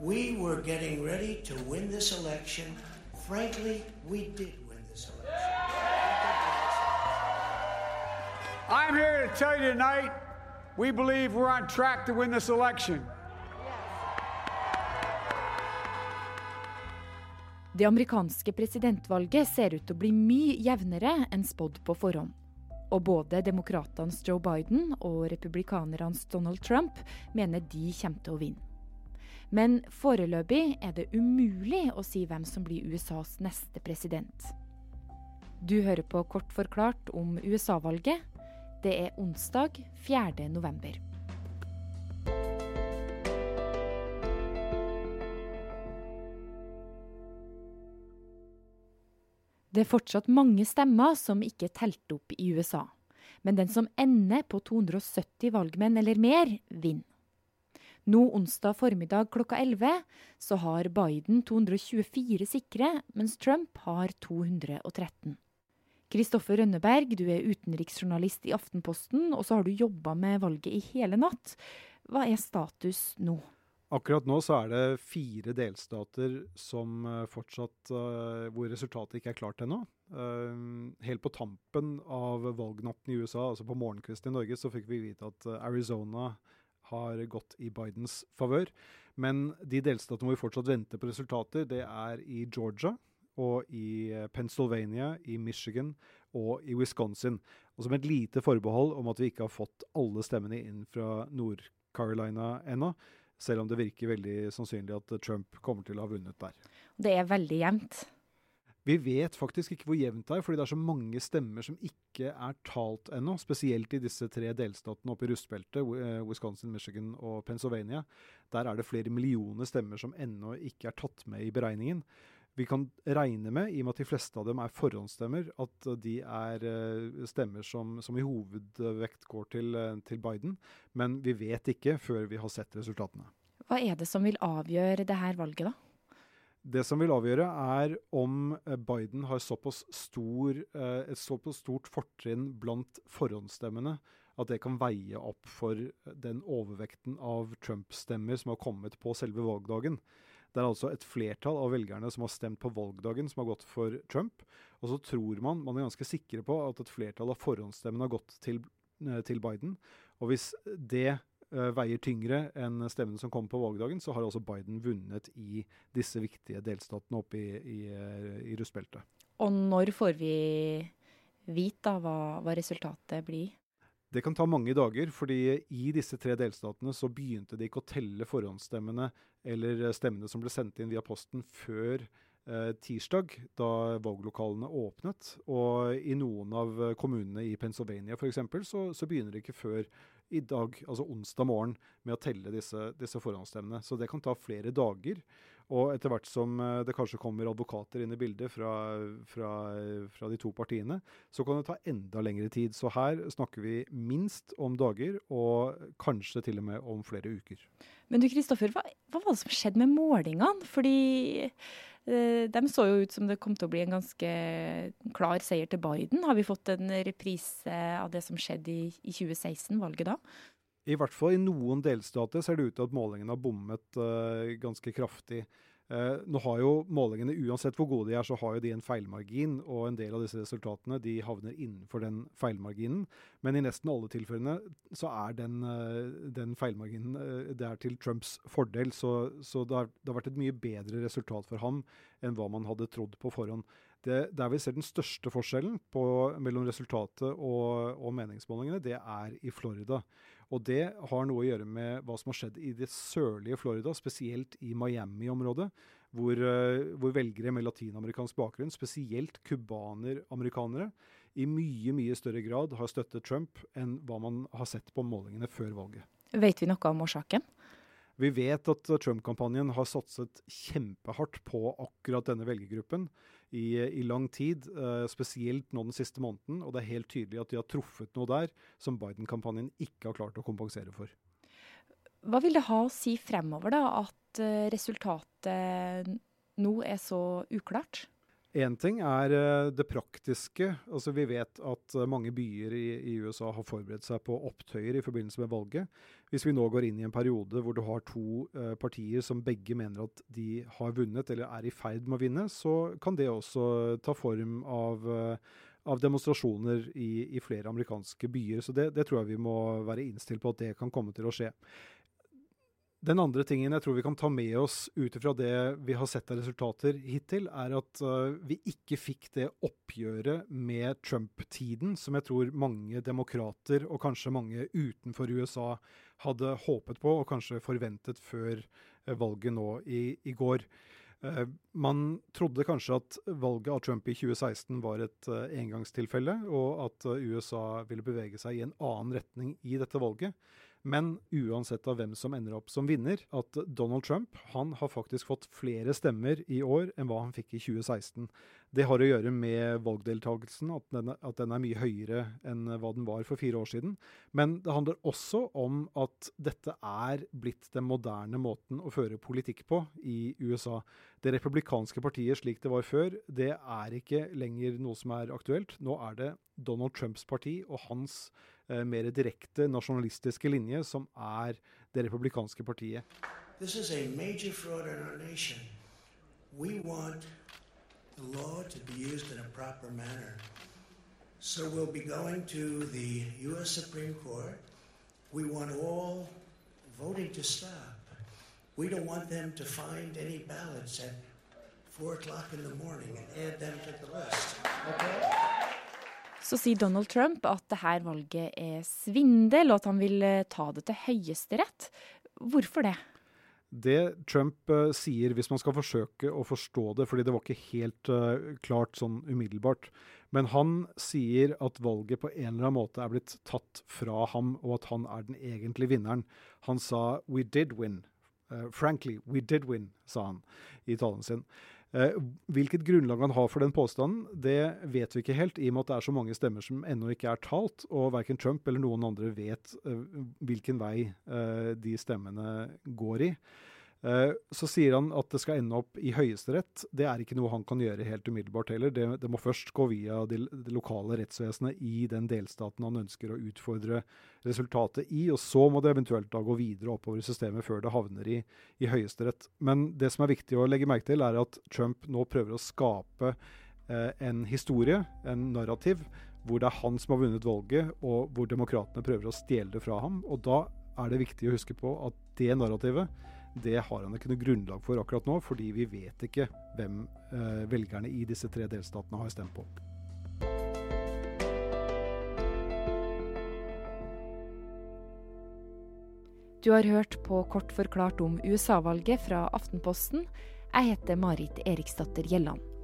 We were getting ready to win this election. Frankly, we did win this election. I'm here to tell you tonight we believe we're on track to win this election. Det amerikanske presidentvalget ser ut til å bli mye jevnere enn spådd på forhånd. Og både demokratenes Joe Biden og republikanernes Donald Trump mener de kommer til å vinne. Men foreløpig er det umulig å si hvem som blir USAs neste president. Du hører på Kort forklart om USA-valget. Det er onsdag 4. november. Det er fortsatt mange stemmer som ikke er telt opp i USA. Men den som ender på 270 valgmenn eller mer, vinner. Nå onsdag formiddag klokka 11 så har Biden 224 sikre, mens Trump har 213. Kristoffer Rønneberg, du er utenriksjournalist i Aftenposten, og så har du jobba med valget i hele natt. Hva er status nå? Akkurat nå så er det fire delstater som eh, fortsatt uh, hvor resultatet ikke er klart ennå. Uh, helt på tampen av valgnatten i USA, altså på morgenkvisten i Norge, så fikk vi vite at Arizona har gått i Bidens favør. Men de delstatene hvor vi fortsatt venter på resultater, det er i Georgia og i Pennsylvania, i Michigan og i Wisconsin. Og som et lite forbehold om at vi ikke har fått alle stemmene inn fra Nord-Carolina ennå selv om det virker veldig sannsynlig at Trump kommer til å ha vunnet der. Det er veldig jevnt? Vi vet faktisk ikke hvor jevnt det er, fordi det er så mange stemmer som ikke er talt ennå. Spesielt i disse tre delstatene oppe i rustbeltet, eh, Wisconsin, Michigan og Pennsylvania. Der er det flere millioner stemmer som ennå ikke er tatt med i beregningen. Vi kan regne med, i og med at de fleste av dem er forhåndsstemmer, at de er eh, stemmer som, som i hovedvekt går til, eh, til, Biden. Men vi vet ikke før vi har sett resultatene. Hva er det som vil avgjøre det her valget, da? Det som vil avgjøre, er om eh, Biden har såpass stor, et såpass stort fortrinn blant forhåndsstemmene at det kan veie opp for den overvekten av Trump-stemmer som har kommet på selve valgdagen. Det er altså et flertall av velgerne som har stemt på valgdagen, som har gått for Trump. Og så tror man, man er ganske sikre på, at et flertall av forhåndsstemmene har gått til, eh, til Biden. Og hvis det veier tyngre enn stemmene som kommer på valgdagen, så har altså Biden vunnet i disse viktige delstatene oppe i, i, eh, i rustbeltet. Og når får vi vite da hva, hva resultatet blir? Det kan ta mange dager, fordi i disse tre delstatene så begynte de ikke å telle forhåndsstemmene eller stemmene som ble sendt inn via posten før eh, tirsdag, da valglokalene åpnet. Og i noen av kommunene i Pennsylvania f.eks. Så, så begynner det ikke før i dag, altså onsdag morgen, med å telle disse, disse forhåndsstemmene. Så det kan ta flere dager. Og etter hvert som eh, det kanskje kommer advokater inn i bildet fra, fra, fra, de to partiene, så kan det ta enda lengre tid. Så her snakker vi minst om dager, og kanskje til og med om flere uker. Men du Kristoffer, hva, hva, var det som skjedde med målingene? Fordi eh, de så jo ut som det kom til å bli en ganske klar seier til Biden. Har vi fått en reprise av det som skjedde i, i 2016, valget da? I hvert fall i noen delstater ser det ut til at målingene har bommet uh, ganske kraftig. Uh, nå har jo målingene, Uansett hvor gode de er, så har jo de en feilmargin, og en del av disse resultatene de havner innenfor den feilmarginen. Men i nesten alle tilfellene så er den, uh, den feilmarginen det er til Trumps fordel. Så, så det, har, det, har, vært et mye bedre resultat for ham enn hva man hadde trodd på forhånd. Det, der vi ser den største forskjellen på, mellom resultatet og, og, meningsmålingene, det er i Florida. Og det har noe å gjøre med hva som har skjedd i det sørlige Florida, spesielt i Miami-området, hvor, uh, hvor, velgere med latinamerikansk bakgrunn, spesielt cubaner-amerikanere, i mye, mye større grad har støttet Trump enn hva man har sett på målingene før valget. Vet vi noe om årsaken? Vi vet at Trump-kampanjen har satset kjempehardt på akkurat denne velgergruppen i, i lang tid, uh, spesielt nå den siste måneden. Og det er helt tydelig at de har truffet noe der som Biden-kampanjen ikke har klart å kompensere for. Hva vil det ha å si fremover, da, at uh, resultatet nå er så uklart? Én ting er eh, det praktiske. Altså Vi vet at eh, mange byer i, i, USA har forberedt seg på opptøyer i forbindelse med valget. Hvis vi nå går inn i en periode hvor du har to uh, partier som begge mener at de har vunnet eller er i ferd med å vinne, så kan det også ta form av, uh, av demonstrasjoner i, i, flere amerikanske byer. Så det, det tror jeg vi må være innstilt på at det kan komme til å skje. Den andre tingen jeg tror vi kan ta med oss ut ifra det vi har sett av resultater hittil, er at uh, vi ikke fikk det oppgjøret med Trump-tiden som jeg tror mange demokrater og kanskje mange utenfor USA hadde håpet på og kanskje forventet før uh, valget nå i, i går. Uh, man trodde kanskje at valget av Trump i 2016 var et engangstilfelle, og at USA ville bevege seg i en annen retning i dette valget. Men uansett av hvem som ender opp som vinner, at Donald Trump han har faktisk fått flere stemmer i år enn hva han fikk i 2016. Det har å gjøre med valgdeltakelsen, at den, at den er mye høyere enn hva den var for fire år siden. Men det handler også om at dette er blitt den moderne måten å føre politikk på i USA. Det republikanske partiet slik det var før, det er ikke lenger noe som er aktuelt. Nå er det Donald Trumps parti og hans eh, mer direkte nasjonalistiske linje som er det republikanske partiet. This is a major fraud in our nation. We want the law to be used in a proper manner. So we'll be going to the U.S. Supreme Court. We want all voting to stop. We don't want them to find any ballots at 4 o'clock in the morning and add them to the list. Okay? Så sier Donald Trump at dette valget er svindel, og at han vil eh, ta det til Høyesterett. Hvorfor det? Det Trump uh, sier, hvis man skal forsøke å forstå det, fordi det var ikke helt uh, klart sånn umiddelbart, men han sier at valget på en eller annen måte er blitt tatt fra ham, og at han er den egentlige vinneren. Han sa 'we did win'. Uh, frankly, we did win, sa han i talen sin. Eh, hvilket grunnlag han har for den påstanden, det vet vi ikke helt, i og med at det er så mange stemmer som ennå ikke er talt, og verken Trump eller noen andre vet eh, hvilken vei eh, de stemmene går i. Eh, så sier han at det skal ende opp i Høyesterett. Det er ikke noe han kan gjøre helt umiddelbart heller. Det, det må først gå via det, det, lokale rettsvesenet i den delstaten han ønsker å utfordre resultatet i. Og så må det eventuelt da gå videre oppover i systemet før det havner i, i Høyesterett. Men det som er viktig å legge merke til, er at Trump nå prøver å skape eh, en historie, en narrativ, hvor det er han som har vunnet valget, og hvor demokratene prøver å stjele det fra ham. Og da er det viktig å huske på at det narrativet det har han ikke noe grunnlag for akkurat nå, fordi vi vet ikke hvem eh, velgerne i disse tre delstatene har stemt på. Du har hørt på Kort forklart om USA-valget fra Aftenposten. Jeg heter Marit Eriksdatter Gjelland.